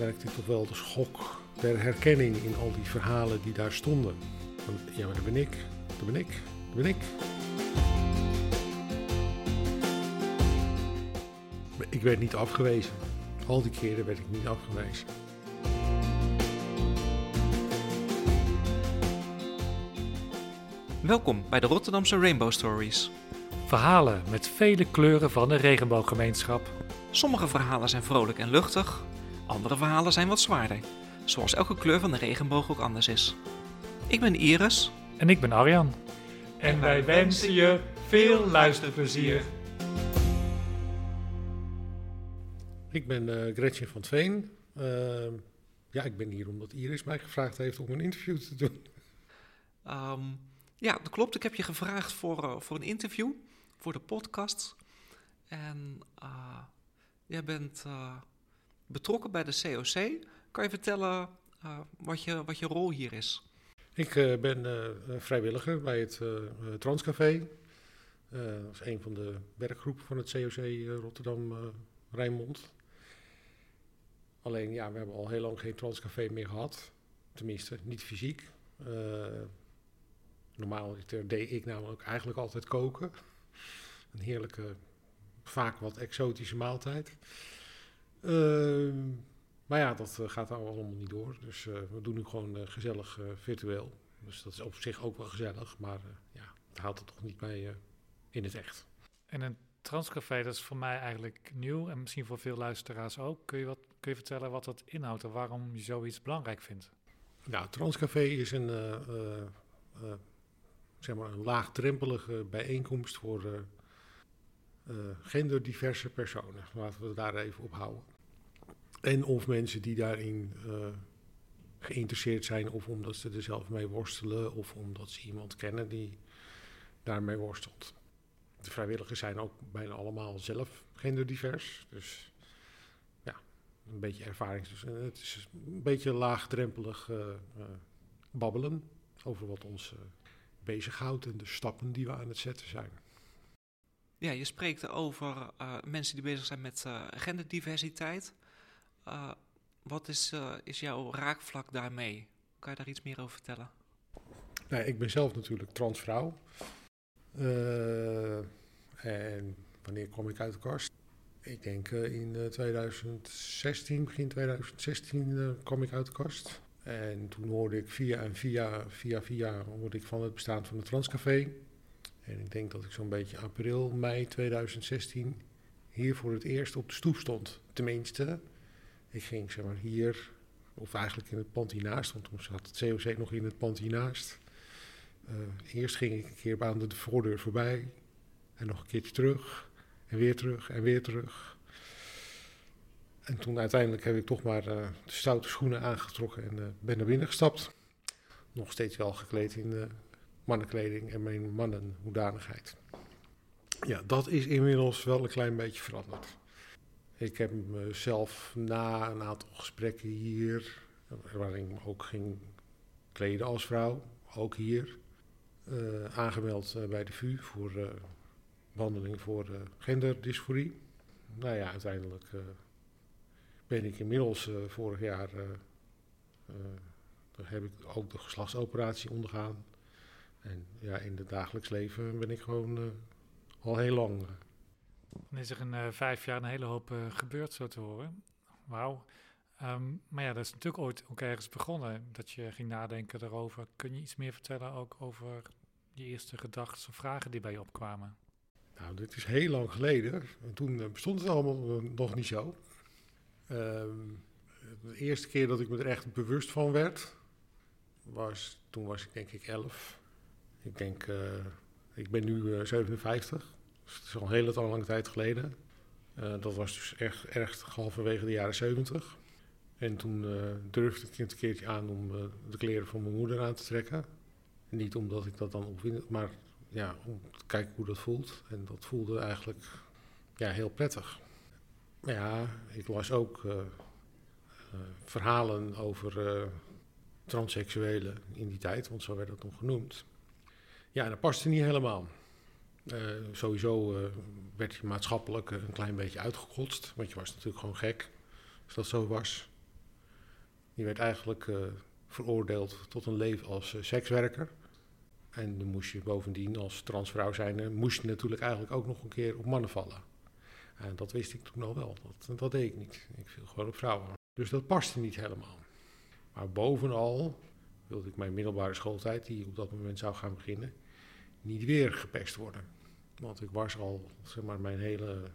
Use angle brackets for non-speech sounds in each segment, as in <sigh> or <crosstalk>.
werkte ik toch wel de schok der herkenning in al die verhalen die daar stonden. Van, ja, maar dat ben ik, dat ben ik, dat ben ik. Ik werd niet afgewezen. Al die keren werd ik niet afgewezen. Welkom bij de Rotterdamse Rainbow Stories. Verhalen met vele kleuren van de regenbooggemeenschap. Sommige verhalen zijn vrolijk en luchtig, andere verhalen zijn wat zwaarder, zoals elke kleur van de regenboog ook anders is. Ik ben Iris. En ik ben Arjan. En wij wensen je veel luisterplezier. Ik ben uh, Gretchen van Veen. Uh, ja, ik ben hier omdat Iris mij gevraagd heeft om een interview te doen. Um, ja, dat klopt. Ik heb je gevraagd voor, uh, voor een interview, voor de podcast. En uh, jij bent uh, betrokken bij de COC. Kan je vertellen wat, je, wat je rol hier is? Ik ben vrijwilliger bij het Transcafé. dat is een van de werkgroepen van het COC Rotterdam-Rijnmond. Alleen ja, we hebben al heel lang geen Transcafé meer gehad. Tenminste, niet fysiek. Normaal deed ik namelijk eigenlijk altijd koken. Een heerlijke, vaak wat exotische maaltijd. Uh, maar ja, dat uh, gaat allemaal niet door. Dus uh, we doen nu gewoon uh, gezellig virtueel. Dus dat is op zich ook wel gezellig. Maar ja, het haalt het toch niet bij in het echt. En een transcafé, dat is voor mij eigenlijk nieuw. En misschien voor veel luisteraars ook. Kun je, wat, kun je vertellen wat dat inhoudt en waarom je zoiets belangrijk vindt? Nou, Transcafé is een zeg maar een laagdrempelige bijeenkomst voor genderdiverse personen. Laten we daar even op houden. En of mensen die daarin uh, geïnteresseerd zijn, of omdat ze er zelf mee worstelen, of omdat ze iemand kennen die daarmee worstelt. De vrijwilligers zijn ook bijna allemaal zelf genderdivers. Dus ja, een beetje ervaring. Dus het is een beetje laagdrempelig babbelen over wat ons bezighoudt en de stappen die we aan het zetten zijn. Ja, je spreekt over uh, mensen die bezig zijn met uh, genderdiversiteit. Uh, wat is, is jouw raakvlak daarmee? Kan je daar iets meer over vertellen? Nou, ik ben zelf natuurlijk transvrouw. en wanneer kom ik uit de kast? Ik denk in 2016, begin 2016 kwam ik uit de kast. En toen hoorde ik via en via, via, via hoorde ik van het bestaan van het Transcafé. En ik denk dat ik zo'n beetje april, mei 2016 hier voor het eerst op de stoep stond. Tenminste, ik ging zeg maar hier, of eigenlijk in het pand hiernaast, want toen zat het COC nog in het pand hiernaast. Uh, eerst ging ik een keer aan de voordeur voorbij en nog een keertje terug en weer terug en weer terug. En toen uiteindelijk heb ik toch maar uh, de stoute schoenen aangetrokken en uh, ben naar binnen gestapt. Nog steeds wel gekleed in mannenkleding en mijn mannenhoedanigheid. Ja, dat is inmiddels wel een klein beetje veranderd. Ik heb mezelf na een aantal gesprekken hier, waarin ik me ook ging kleden als vrouw, ook hier, aangemeld bij de VU voor behandeling voor genderdysforie. Nou ja, uiteindelijk ben ik inmiddels uh, vorig jaar, uh, uh, heb ik ook de geslachtsoperatie ondergaan. En ja, in het dagelijks leven ben ik gewoon al heel lang. Dan is er in vijf jaar een hele hoop gebeurd, zo te horen. Wauw. Um, maar ja, dat is natuurlijk ooit ook ergens begonnen, dat je ging nadenken daarover. Kun je iets meer vertellen ook over die eerste gedachten of vragen die bij je opkwamen? Nou, dit is heel lang geleden. En toen bestond het allemaal nog niet zo. Um, de eerste keer dat ik me er echt bewust van werd, was toen was ik denk ik 11. Ik denk, uh, ik ben nu uh, 57, dus het is al een hele lange tijd geleden. Uh, dat was dus echt, echt halverwege de jaren 70. En toen durfde ik het een keertje aan om de kleren van mijn moeder aan te trekken. Niet omdat ik dat dan opwinde, maar ja, om te kijken hoe dat voelt. En dat voelde eigenlijk ja, heel prettig. Ja, ik las ook verhalen over uh, transseksuelen in die tijd, want zo werd dat nog genoemd. Ja, dat paste niet helemaal. sowieso werd je maatschappelijk een klein beetje uitgekotst, want je was natuurlijk gewoon gek als dat zo was. Die werd eigenlijk uh, veroordeeld tot een leven als sekswerker. En dan moest je bovendien als transvrouw zijn, moest je natuurlijk eigenlijk ook nog een keer op mannen vallen. En dat wist ik toen al wel. Dat, dat deed ik niet. Ik viel gewoon op vrouwen. Dus dat paste niet helemaal. Maar bovenal wilde ik mijn middelbare schooltijd, die op dat moment zou gaan beginnen, niet weer gepest worden. Want ik was al, zeg maar, mijn hele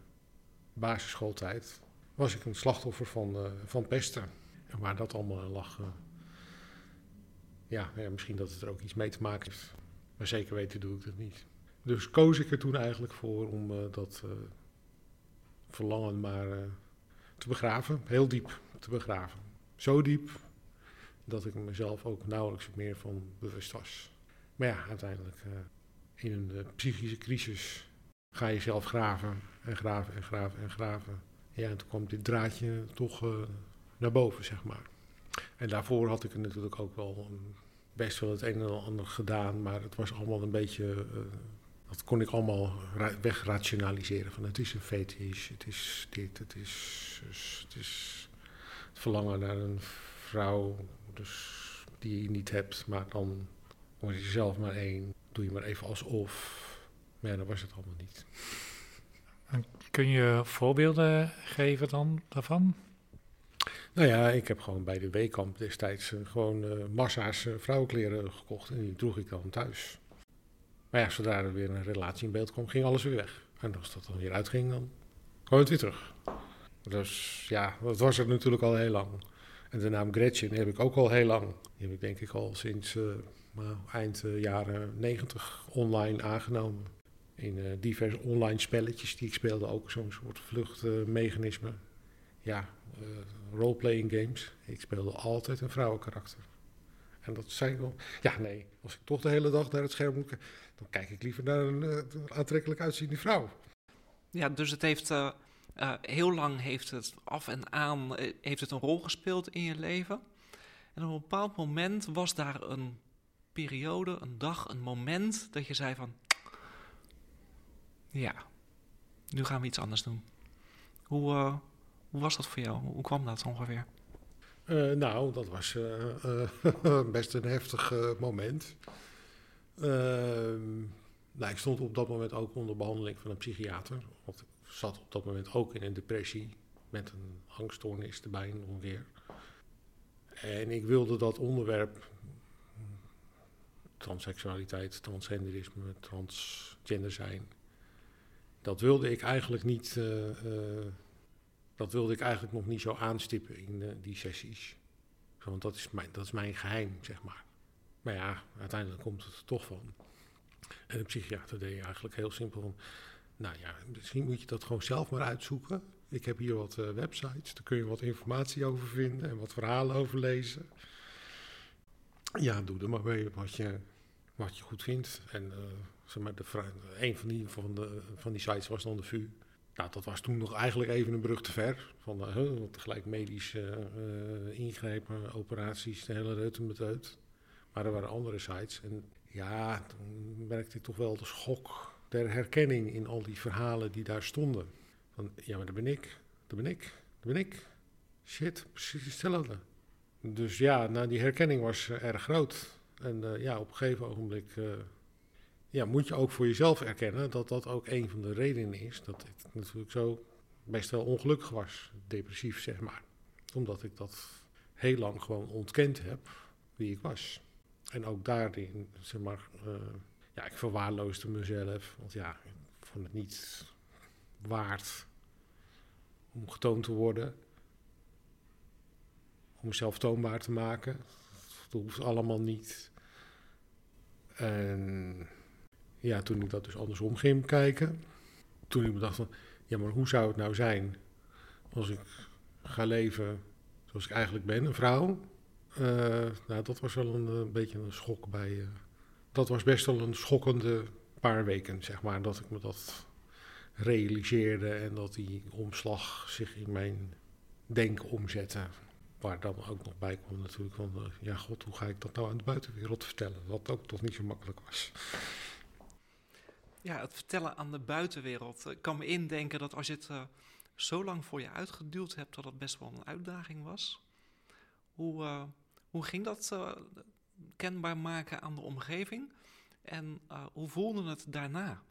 basisschooltijd, was ik een slachtoffer van, uh, van pesten. En waar dat allemaal lag, uh, ja, ja, misschien dat het er ook iets mee te maken heeft. Maar zeker weten doe ik dat niet. Dus koos ik er toen eigenlijk voor om uh, dat verlangen maar te begraven, heel diep te begraven. Zo diep dat ik mezelf ook nauwelijks meer van bewust was. Maar ja, uiteindelijk in een uh, psychische crisis ga je zelf graven en graven en graven en graven. Ja, en toen kwam dit draadje toch uh, naar boven, zeg maar. En daarvoor had ik natuurlijk ook wel um, best wel het een en ander gedaan, maar het was allemaal een beetje. dat kon ik allemaal wegrationaliseren. Van het is een fetish, het is dit, het is, het is het verlangen naar een vrouw dus die je niet hebt, maar dan word je zelf maar één. Doe je maar even alsof. Maar ja, dat was het allemaal niet. En kun je voorbeelden geven dan daarvan? Nou ja, ik heb gewoon bij de Weekamp destijds uh, gewoon uh, massa's uh, vrouwenkleren gekocht en die droeg ik dan thuis. Maar ja, zodra er weer een relatie in beeld kwam, ging alles weer weg. En als dat dan weer uitging, dan kwam het weer terug. Dus ja, dat was het natuurlijk al heel lang. En de naam Gretchen heb ik ook al heel lang. Die heb ik denk ik al sinds eind uh, jaren negentig online aangenomen. In uh, diverse online spelletjes die ik speelde, ook zo'n soort vluchtmechanisme. ja, roleplaying games. Ik speelde altijd een vrouwenkarakter. En dat zei wel, ja nee, als ik toch de hele dag naar het scherm moet dan kijk ik liever naar een aantrekkelijk uitziende vrouw. Ja, dus het heeft heel lang heeft het af en aan heeft het een rol gespeeld in je leven. En op een bepaald moment was daar een periode, een dag, een moment dat je zei van... Ja, nu gaan we iets anders doen. Hoe, uh, hoe was dat voor jou? Hoe kwam dat ongeveer? nou, dat was <laughs> best een heftig moment. Ehm, nou, ik stond op dat moment ook onder behandeling van een psychiater. Want zat op dat moment ook in een depressie met een angststoornis erbij ongeveer. En ik wilde dat onderwerp transseksualiteit, transgenderisme, transgender zijn. Dat wilde ik eigenlijk niet. Uh, uh, dat wilde ik eigenlijk nog niet zo aanstippen in uh, die sessies. Want dat is, mijn, dat is mijn geheim, zeg maar. Maar ja, uiteindelijk komt het er toch van. En de psychiater deed eigenlijk heel simpel van... Nou ja, misschien moet je dat gewoon zelf maar uitzoeken. Ik heb hier wat websites, daar kun je wat informatie over vinden en wat verhalen over lezen. Ja, doe er maar wat je, wat je goed vindt. En uh, zeg maar, de, een van die, van, de, van die sites was dan de VU. Nou, dat was toen nog eigenlijk even een brug te ver. Van uh, tegelijk medische ingrepen, operaties, de hele reut met uit. Maar er waren andere sites. En ja, toen merkte ik toch wel de schok der herkenning in al die verhalen die daar stonden. Van, ja, maar dat ben ik, dat ben ik, dat ben ik. Shit, precies hetzelfde. Dus ja, nou, die herkenning was uh, erg groot. En uh, ja, op een gegeven ogenblik uh, ja, moet je ook voor jezelf erkennen dat dat ook een van de redenen is dat ik natuurlijk zo best wel ongelukkig was, depressief zeg maar. Omdat ik dat heel lang gewoon ontkend heb wie ik was. En ook daarin, zeg maar, ja, ik verwaarloosde mezelf. Want ja, ik vond het niet waard om getoond te worden. Mezelf toonbaar te maken. Dat hoeft allemaal niet. En ja, toen ik dat dus andersom ging kijken. Toen ik me dacht van, ja, maar hoe zou het nou zijn als ik ga leven zoals ik eigenlijk ben, een vrouw? Uh, nou, dat was wel een, een beetje een schok bij, uh, dat was best wel een schokkende paar weken, zeg maar, dat ik me dat realiseerde en dat die omslag zich in mijn denken omzette. Waar dan ook nog bij kwam natuurlijk van, uh, ja god, hoe ga ik dat nou aan de buitenwereld vertellen? Wat ook toch niet zo makkelijk was. Ja, het vertellen aan de buitenwereld. Ik kan me indenken dat als je het uh, zo lang voor je uitgeduwd hebt, dat het best wel een uitdaging was. Hoe, uh, hoe ging dat kenbaar maken aan de omgeving? En hoe voelde het daarna?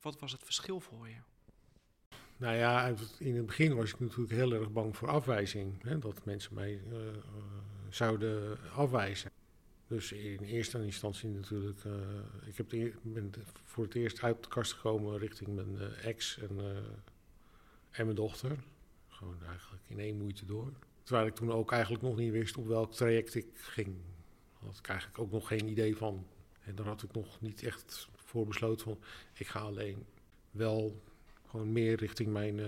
Wat was het verschil voor je? Nou ja, in het begin was ik natuurlijk heel erg bang voor afwijzing. Hè, dat mensen mij zouden afwijzen. Dus in eerste instantie natuurlijk. Uh, ik heb de, ben voor het eerst uit de kast gekomen richting mijn ex en, en mijn dochter. Gewoon eigenlijk in één moeite door. Terwijl ik toen ook eigenlijk nog niet wist op welk traject ik ging. Daar had ik eigenlijk ook nog geen idee van. En daar had ik nog niet echt voor besloten van... ik ga alleen wel gewoon meer richting mijn,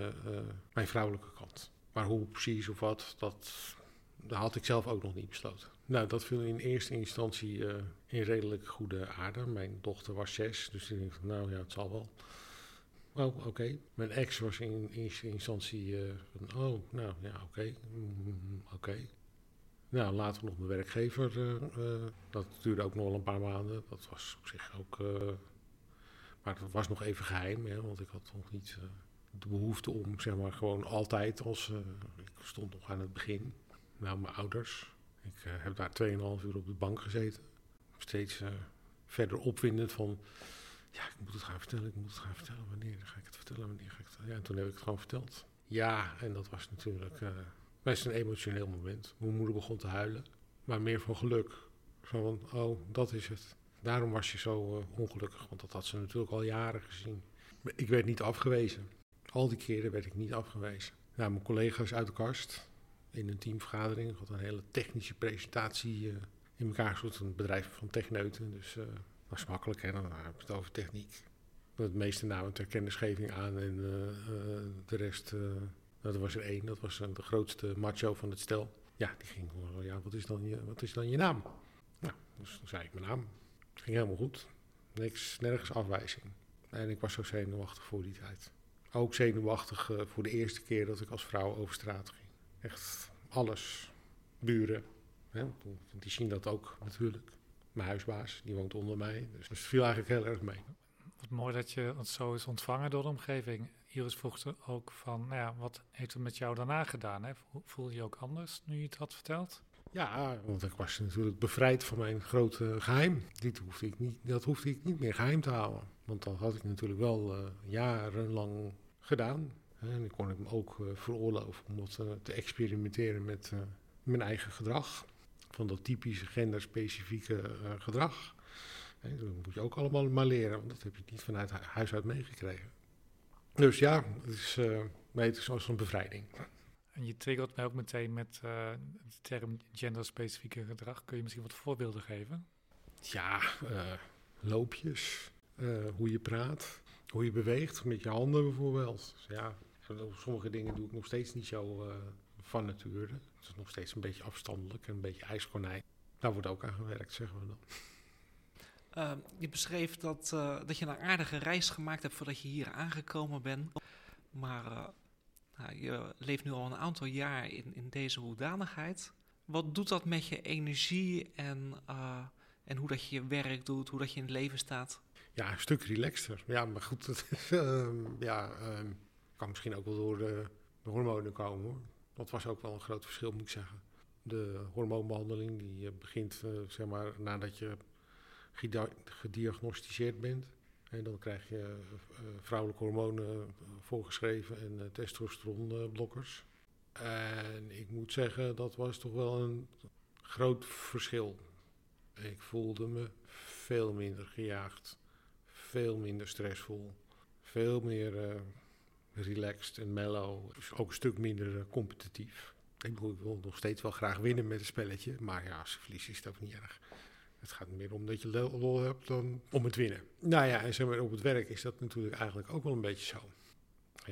mijn vrouwelijke kant. Maar hoe precies of wat, dat, dat had ik zelf ook nog niet besloten. Nou, dat viel in eerste instantie uh, in redelijk goede aarde. Mijn dochter was zes, dus ik dacht, nou ja, het zal wel. Oh, oké. Mijn ex was in eerste instantie van, oh, nou ja, oké, mm, oké. Nou, later nog mijn werkgever. Dat duurde ook nog wel een paar maanden. Dat was op zich ook... maar dat was nog even geheim, hè, want ik had nog niet de behoefte om, zeg maar, gewoon altijd als... ik stond nog aan het begin. Nou, mijn ouders, ik uh, heb daar 2,5 uur op de bank gezeten. Steeds verder opwindend van... Ja, ik moet het gaan vertellen, ik moet het gaan vertellen. Wanneer ga ik het vertellen, wanneer ga ik het... Ja, en toen heb ik het gewoon verteld. Ja, en dat was natuurlijk best een emotioneel moment. Mijn moeder begon te huilen. Maar meer van geluk. Van, oh, dat is het. Daarom was je zo ongelukkig. Want dat had ze natuurlijk al jaren gezien. Ik werd niet afgewezen. Al die keren werd ik niet afgewezen. Nou, mijn collega's uit de kast in een teamvergadering. Ik had een hele technische presentatie uh, in elkaar gezet. Een bedrijf van techneuten. Dus uh, dat is makkelijk, hè? dan heb het over techniek. Het meeste namen ter kennisgeving aan en de rest, er was er één, dat was de grootste macho van het stel. Ja, die ging gewoon, ja, wat is dan je, wat is dan je naam? Nou, dus dan zei ik mijn naam. Het ging helemaal goed. Niks, nergens afwijzing. En ik was zo zenuwachtig voor die tijd. Ook zenuwachtig voor de eerste keer dat ik als vrouw over straat ging. Echt alles. Buren. Hè? Die zien dat ook natuurlijk. Mijn huisbaas, die woont onder mij. Dus het viel eigenlijk heel erg mee. Wat mooi dat je het zo is ontvangen door de omgeving. Iris vroeg ook van, nou ja, wat heeft het met jou daarna gedaan? Hè? Voel je je ook anders nu je het had verteld? Ja, want ik was natuurlijk bevrijd van mijn grote geheim. Dit hoefde ik niet, dat hoefde ik niet meer geheim te houden. Want dat had ik natuurlijk wel uh, jarenlang gedaan. En ik kon hem ook uh, veroorloven om wat, uh, te experimenteren met mijn eigen gedrag. Van dat typische genderspecifieke gedrag. Dat moet je ook allemaal maar leren, want dat heb je niet vanuit huis uit meegekregen. Dus ja, het is, het is een bevrijding. En je triggert mij ook meteen met de term genderspecifieke gedrag. Kun je misschien wat voorbeelden geven? Ja, loopjes, hoe je praat, hoe je beweegt met je handen bijvoorbeeld. Dus ja, sommige dingen doe ik nog steeds niet zo uh, van nature. Het is nog steeds een beetje afstandelijk en een beetje ijskonijn. Daar wordt ook aan gewerkt, zeggen we dan. Uh, je beschreef dat, uh, dat je een aardige reis gemaakt hebt voordat je hier aangekomen bent. Maar nou, je leeft nu al een aantal jaar in, in deze hoedanigheid. Wat doet dat met je energie en, en hoe dat je werk doet, hoe dat je in het leven staat? Ja, een stuk relaxter. Ja, maar goed, het, ehm, ja, ehm, kan misschien ook wel door de, de, hormonen komen. Dat was ook wel een groot verschil, moet ik zeggen. De hormoonbehandeling die begint uh, zeg maar nadat je gediagnosticeerd bent. En dan krijg je uh, vrouwelijke hormonen voorgeschreven en testosteronblokkers. En ik moet zeggen, dat was toch wel een groot verschil. Ik voelde me veel minder gejaagd, veel minder stressvol, veel meer relaxed en mellow. Dus ook een stuk minder competitief. Ik wil nog steeds wel graag winnen met een spelletje. Maar ja, als je verliest is het ook niet erg. Het gaat meer om dat je lol hebt dan om het winnen. Nou ja, en zeg maar, op het werk is dat natuurlijk eigenlijk ook wel een beetje zo.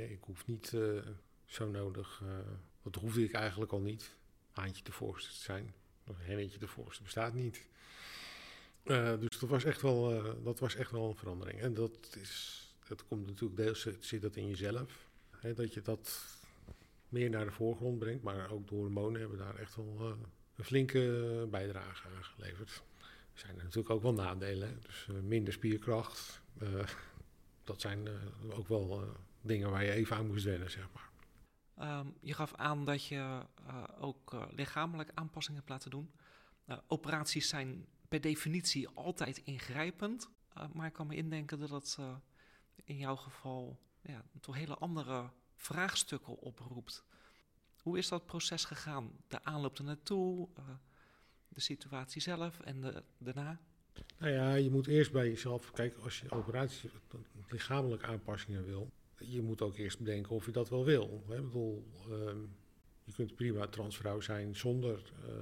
ik hoef niet uh, zo nodig, uh, dat hoefde ik eigenlijk al niet, haantje de voorste te zijn. Hennetje de voorste bestaat niet. Uh, dus dat was, echt wel, dat was echt wel een verandering. En dat is dat komt natuurlijk deels, zit dat in jezelf. Hè, dat je dat meer naar de voorgrond brengt. Maar ook de hormonen hebben daar echt wel een flinke bijdrage aan geleverd. Zijn natuurlijk ook wel nadelen. Dus uh, minder spierkracht. Uh, dat zijn ook wel dingen waar je even aan moest wennen, zeg maar. Ehm, je gaf aan dat je ook lichamelijk aanpassingen hebt laten doen. Uh, operaties zijn per definitie altijd ingrijpend. maar ik kan me indenken dat dat in jouw geval ja, toch hele andere vraagstukken oproept. Hoe is dat proces gegaan? De aanloop er naartoe, de situatie zelf en de, daarna? Nou ja, je moet eerst bij jezelf kijken als je operaties, lichamelijke aanpassingen wil. Je moet ook eerst bedenken of je dat wel wil. Hè? Ik bedoel, uh, je kunt prima transvrouw zijn zonder uh,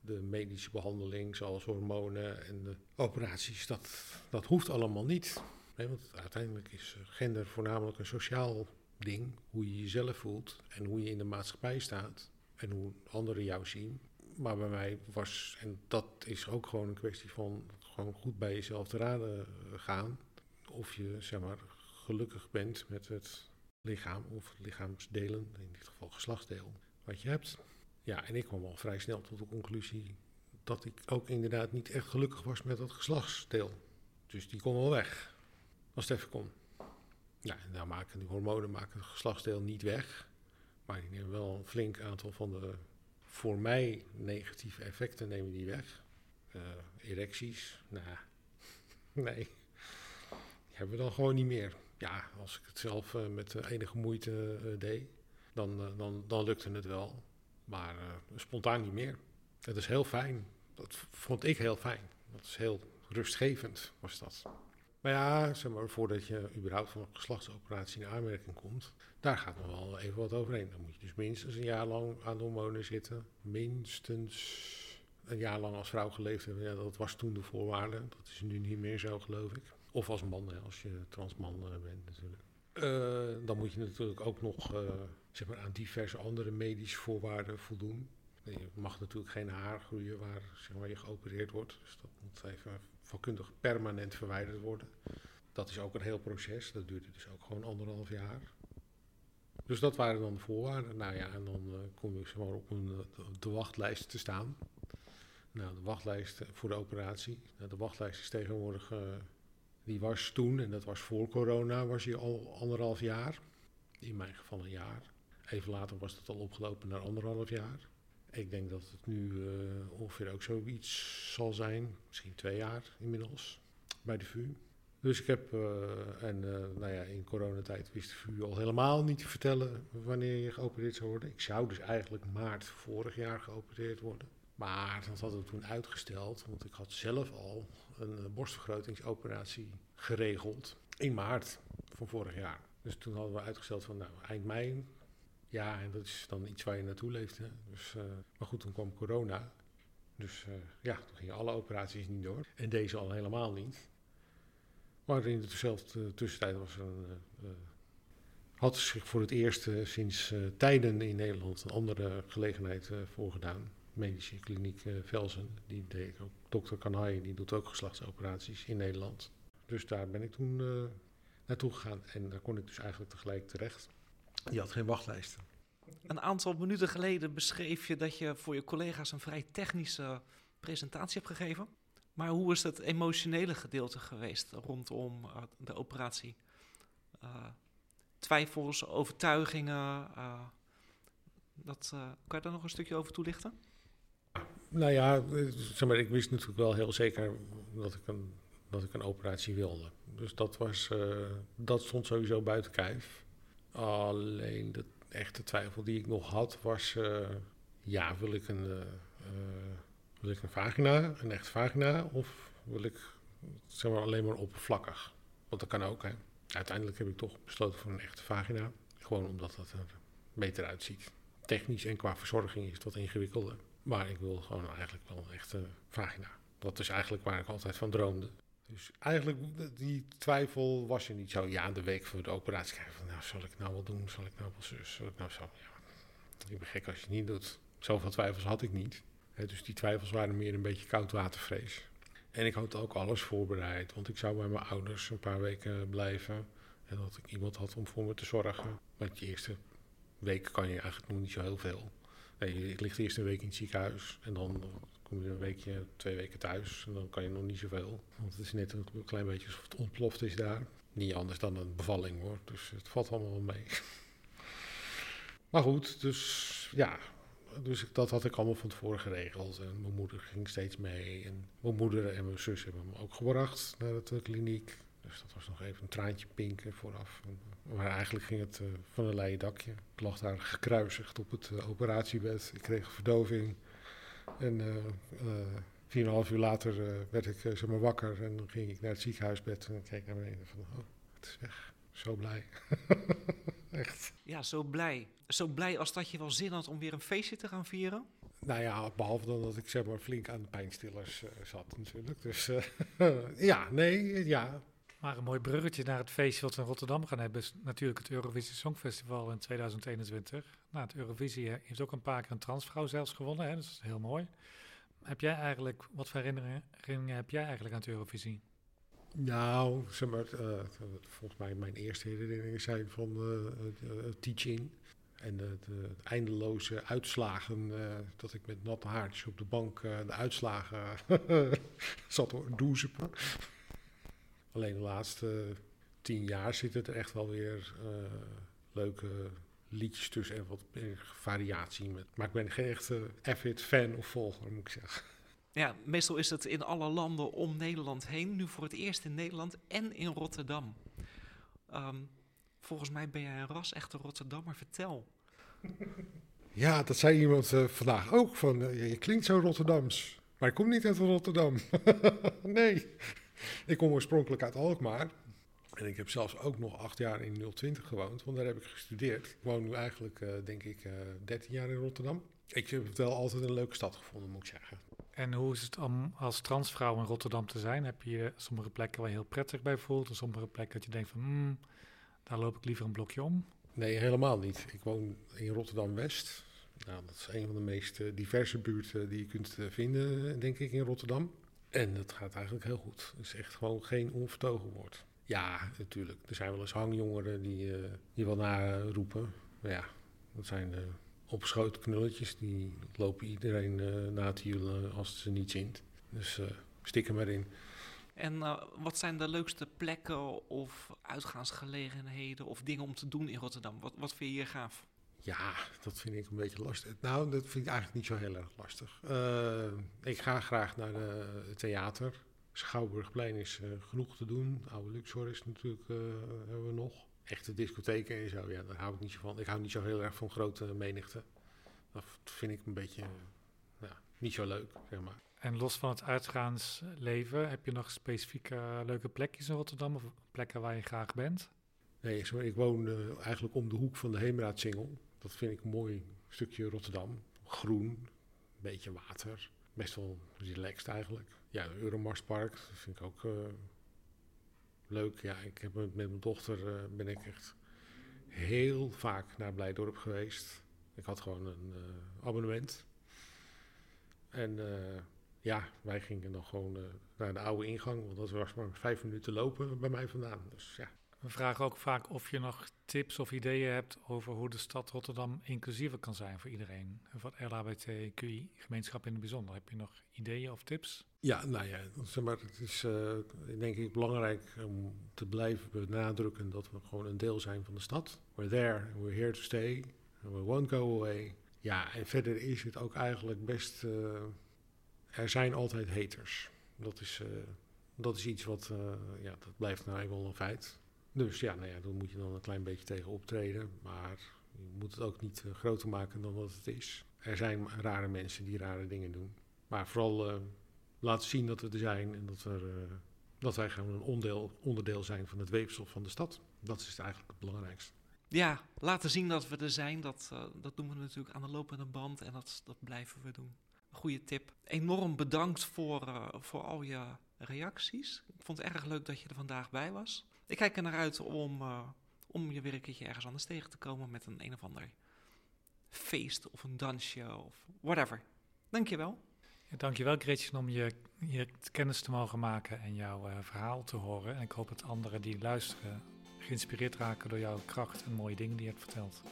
de medische behandeling, zoals hormonen en de operaties. Dat, dat hoeft allemaal niet. Hè? Want uiteindelijk is gender voornamelijk een sociaal ding. Hoe je jezelf voelt en hoe je in de maatschappij staat en hoe anderen jou zien maar bij mij was, en dat is ook gewoon een kwestie van gewoon goed bij jezelf te raden gaan. Of je zeg maar gelukkig bent met het lichaam of lichaamsdelen, in dit geval geslachtsdeel, wat je hebt. Ja, en ik kwam al vrij snel tot de conclusie dat ik ook inderdaad niet echt gelukkig was met dat geslachtsdeel. Dus die kon wel weg, als het even kon. Ja, en daar maken die hormonen maken het geslachtsdeel niet weg. Maar die nemen wel een flink aantal van de voor mij negatieve effecten nemen die weg. Uh, erecties, nou, <laughs> nee, die hebben we dan gewoon niet meer. Ja, als ik het zelf uh, met enige moeite uh, deed, dan, dan, dan lukte het wel. Maar spontaan niet meer. Dat is heel fijn. Dat vond ik heel fijn. Dat is heel rustgevend, was dat. Maar ja, zeg maar, voordat je überhaupt van een geslachtsoperatie in aanmerking komt, daar gaat nog wel even wat overheen. Dan moet je dus minstens een jaar lang aan de hormonen zitten. Minstens een jaar lang als vrouw geleefd hebben. Ja, dat was toen de voorwaarde. Dat is nu niet meer zo, geloof ik. Of als man, als je transman uh, bent natuurlijk. Uh, dan moet je natuurlijk ook nog uh, zeg maar aan diverse andere medische voorwaarden voldoen. Je mag natuurlijk geen haar groeien waar zeg maar, je geopereerd wordt. Dus dat moet even vakkundig permanent verwijderd worden. Dat is ook een heel proces. Dat duurde dus ook gewoon anderhalf jaar. Dus dat waren dan de voorwaarden. Nou ja, en dan uh, kom je zeg maar, op een, de wachtlijst te staan. Nou, de wachtlijst voor de operatie. Nou, de wachtlijst is tegenwoordig, die was toen, en dat was voor corona, was die al anderhalf jaar. In mijn geval een jaar. Even later was dat al opgelopen naar anderhalf jaar. Ik denk dat het nu uh, ongeveer ook zoiets zal zijn. Misschien twee jaar inmiddels bij de VU. Dus ik heb, uh, en uh, nou ja, in coronatijd wist de VU al helemaal niet te vertellen wanneer je geopereerd zou worden. Ik zou dus eigenlijk maart vorig jaar geopereerd worden. Maar dat hadden we toen uitgesteld, want ik had zelf al een borstvergrotingsoperatie geregeld in maart van vorig jaar. Dus toen hadden we uitgesteld van nou, eind mei ja, en dat is dan iets waar je naartoe leeft. Hè. Dus, uh, maar goed, toen kwam corona. Dus uh, ja, toen gingen alle operaties niet door. En deze al helemaal niet. Maar in dezelfde tussentijd was er uh, had zich voor het eerst sinds tijden in Nederland een andere gelegenheid voorgedaan. Medische kliniek Velsen. Die deed ook, dokter Kanai, die doet ook geslachtsoperaties in Nederland. Dus daar ben ik toen naartoe gegaan. En daar kon ik dus eigenlijk tegelijk terecht. Je had geen wachtlijsten. Een aantal minuten geleden beschreef je dat je voor je collega's een vrij technische presentatie hebt gegeven. Maar hoe is het emotionele gedeelte geweest rondom uh, de operatie? Uh, twijfels, overtuigingen. Uh, dat, kan je daar nog een stukje over toelichten? Nou ja, zeg maar, ik wist natuurlijk wel heel zeker dat ik een, dat ik een operatie wilde. Dus dat, was, dat stond sowieso buiten kijf. Alleen de echte twijfel die ik nog had was, uh, ja, wil ik een, uh, wil ik een vagina, een echt vagina, of wil ik zeg maar alleen maar oppervlakkig? Want dat kan ook, hè. Uiteindelijk heb ik toch besloten voor een echte vagina. Gewoon omdat dat er beter uitziet. Technisch en qua verzorging is wat ingewikkelder. Maar ik wil gewoon eigenlijk wel een echte vagina. Dat is eigenlijk waar ik altijd van droomde. Dus eigenlijk, die twijfel was er niet zo. Ja, de week voor de operatie van, nou, zal ik nou wel doen? Zal ik nou wel zus? Zal ik nou zo? Ja, ik ben gek als je het niet doet. Zoveel twijfels had ik niet. dus die twijfels waren meer een beetje koudwatervrees. En ik had ook alles voorbereid, want ik zou bij mijn ouders een paar weken blijven. En dat ik iemand had om voor me te zorgen. Want de eerste week kan je eigenlijk nog niet zo heel veel. Nee, ik ligt eerst een week in het ziekenhuis en dan een weekje, twee weken thuis en dan kan je nog niet zoveel. Want het is net een klein beetje alsof het ontploft is daar. Niet anders dan een bevalling hoor, dus het valt allemaal wel mee. <laughs> Maar goed, dus ja, dus dat had ik allemaal van tevoren geregeld. En mijn moeder ging steeds mee. En mijn moeder en mijn zus hebben me ook gebracht naar de kliniek. Dus dat was nog even een traantje pinken vooraf. Maar eigenlijk ging het uh, van een leien dakje. Ik lag daar gekruisigd op het uh, operatiebed. Ik kreeg verdoving. En uh, 4,5 uur later werd ik zeg maar wakker. En dan ging ik naar het ziekenhuisbed en keek naar beneden van... Oh, het is weg. Zo blij. <laughs> Echt. Ja, zo blij. Zo blij als dat je wel zin had om weer een feestje te gaan vieren? Nou ja, behalve dan dat ik zeg maar flink aan de pijnstillers uh, zat natuurlijk. Dus uh, <laughs> ja, nee, ja. Maar een mooi bruggetje naar het feestje wat we in Rotterdam gaan hebben... is natuurlijk het Eurovisie Songfestival in 2021. Nou, het Eurovisie heeft ook een paar keer een transvrouw zelfs gewonnen, hè, dus dat is heel mooi. Heb jij eigenlijk, wat voor herinneringen heb jij eigenlijk aan het Eurovisie? Nou, zeg maar, uh, volgens mij mijn eerste herinneringen zijn van uh, teaching. En de, de, eindeloze uitslagen, dat ik met natte haartjes op de bank de uitslagen <laughs> zat te doezepen. Alleen de laatste tien jaar zitten er echt wel weer leuke liedjes tussen en wat meer variatie. Met. Maar ik ben geen echte avid fan of volger, moet ik zeggen. Ja, meestal is het in alle landen om Nederland heen. Nu voor het eerst in Nederland en in Rotterdam. Um, volgens mij ben jij een ras-echte Rotterdammer. Vertel. Ja, dat zei iemand uh, vandaag ook. Van, uh, je klinkt zo Rotterdams. Maar ik kom niet uit Rotterdam. <laughs> nee. Ik kom oorspronkelijk uit Alkmaar. En ik heb zelfs ook nog acht jaar in 020 gewoond. Want daar heb ik gestudeerd. Ik woon nu eigenlijk, uh, denk ik, 13 jaar in Rotterdam. Ik heb het wel altijd een leuke stad gevonden, moet ik zeggen. En hoe is het om als transvrouw in Rotterdam te zijn? Heb je sommige plekken waar je heel prettig bij voelt? En sommige plekken dat je denkt van, hmm, daar loop ik liever een blokje om? Nee, helemaal niet. Ik woon in Rotterdam-West. Nou, dat is een van de meest uh, diverse buurten die je kunt uh, vinden, denk ik, in Rotterdam. En dat gaat eigenlijk heel goed. Het is echt gewoon geen onvertogen woord. Ja, natuurlijk. Er zijn wel eens hangjongeren die, uh, die wel naroepen. Maar ja, dat zijn opgeschoten knulletjes. Die lopen iedereen uh, na te hielen als ze niet zint. Dus uh, stik er maar in. En wat zijn de leukste plekken of uitgaansgelegenheden of dingen om te doen in Rotterdam? Wat, wat vind je hier gaaf? Ja, dat vind ik een beetje lastig. Nou, dat vind ik eigenlijk niet zo heel erg lastig. ik ga graag naar het theater. Schouwburgplein is genoeg te doen. Oude Luxor is natuurlijk hebben we nog echte discotheken en zo, ja, daar hou ik niet zo van. Ik hou niet zo heel erg van grote menigte. Dat vind ik een beetje ja, niet zo leuk, zeg maar. En los van het uitgaansleven, heb je nog specifieke leuke plekjes in Rotterdam of plekken waar je graag bent? Nee, sorry, ik woon uh, eigenlijk om de hoek van de Heemraadsingel. Dat vind ik een mooi stukje Rotterdam. Groen, een beetje water. Best wel relaxed eigenlijk. Ja, Euromarspark, vind ik ook uh, leuk. Ja, ik heb met mijn dochter uh, ben ik echt heel vaak naar Blijdorp geweest. Ik had gewoon een uh, abonnement. En ja, wij gingen dan gewoon naar de oude ingang, want dat was maar vijf minuten lopen bij mij vandaan. Dus ja. We vragen ook vaak of je nog tips of ideeën hebt over hoe de stad Rotterdam inclusiever kan zijn voor iedereen. Voor het LHBTQI-gemeenschap in het bijzonder. Heb je nog ideeën of tips? Ja, nou ja, zeg maar, het is uh, denk ik belangrijk om te blijven benadrukken dat we gewoon een deel zijn van de stad. We're there, we're here to stay, we won't go away. Ja, en verder is het ook eigenlijk best, uh, er zijn altijd haters. Dat is, uh, dat is iets wat, ja, dat blijft nou eenmaal een feit. Dus ja, nou ja, daar moet je dan een klein beetje tegen optreden. Maar je moet het ook niet uh, groter maken dan wat het is. Er zijn rare mensen die rare dingen doen. Maar vooral uh, laten zien dat we er zijn en dat, er, uh, dat wij gewoon een onderdeel, onderdeel zijn van het weefsel van de stad. Dat is eigenlijk het belangrijkste. Ja, laten zien dat we er zijn. Dat, dat doen we natuurlijk aan de lopende band en dat, dat blijven we doen. Goede tip. Enorm bedankt voor, voor al je reacties. Ik vond het erg leuk dat je er vandaag bij was. Ik kijk er naar uit om, uh, om je weer een keertje ergens anders tegen te komen met een een of ander feest of een dansje of whatever. Dankjewel. Ja, dankjewel Gretchen om je, je kennis te mogen maken en jouw uh, verhaal te horen. En ik hoop dat anderen die luisteren geïnspireerd raken door jouw kracht en mooie dingen die je hebt verteld.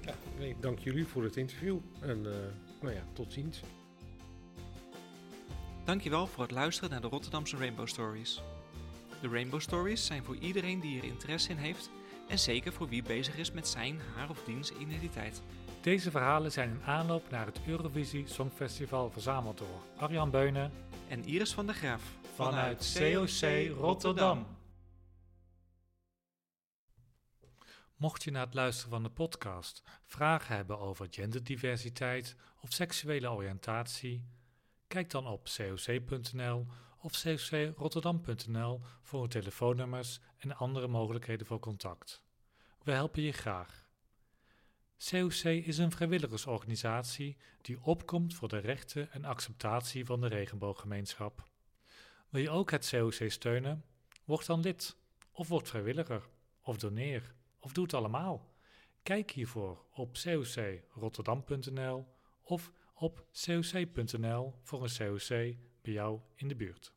Ja, nee, dank jullie voor het interview en uh, nou ja, tot ziens. Dankjewel voor het luisteren naar de Rotterdamse Rainbow Stories. De Rainbow Stories zijn voor iedereen die er interesse in heeft En zeker voor wie bezig is met zijn, haar of diens identiteit. Deze verhalen zijn in aanloop naar het Eurovisie Songfestival verzameld door Arjan Beunen En Iris van der Graaf vanuit COC Rotterdam. Mocht je na het luisteren van de podcast vragen hebben over genderdiversiteit of seksuele oriëntatie, kijk dan op coc.nl of cocrotterdam.nl voor telefoonnummers en andere mogelijkheden voor contact. We helpen je graag. COC is een vrijwilligersorganisatie die opkomt voor de rechten en acceptatie van de regenbooggemeenschap. Wil je ook het COC steunen? Word dan lid, of word vrijwilliger, of doneer, of doe het allemaal. Kijk hiervoor op cocrotterdam.nl of op coc.nl voor een COC bij jou in de buurt.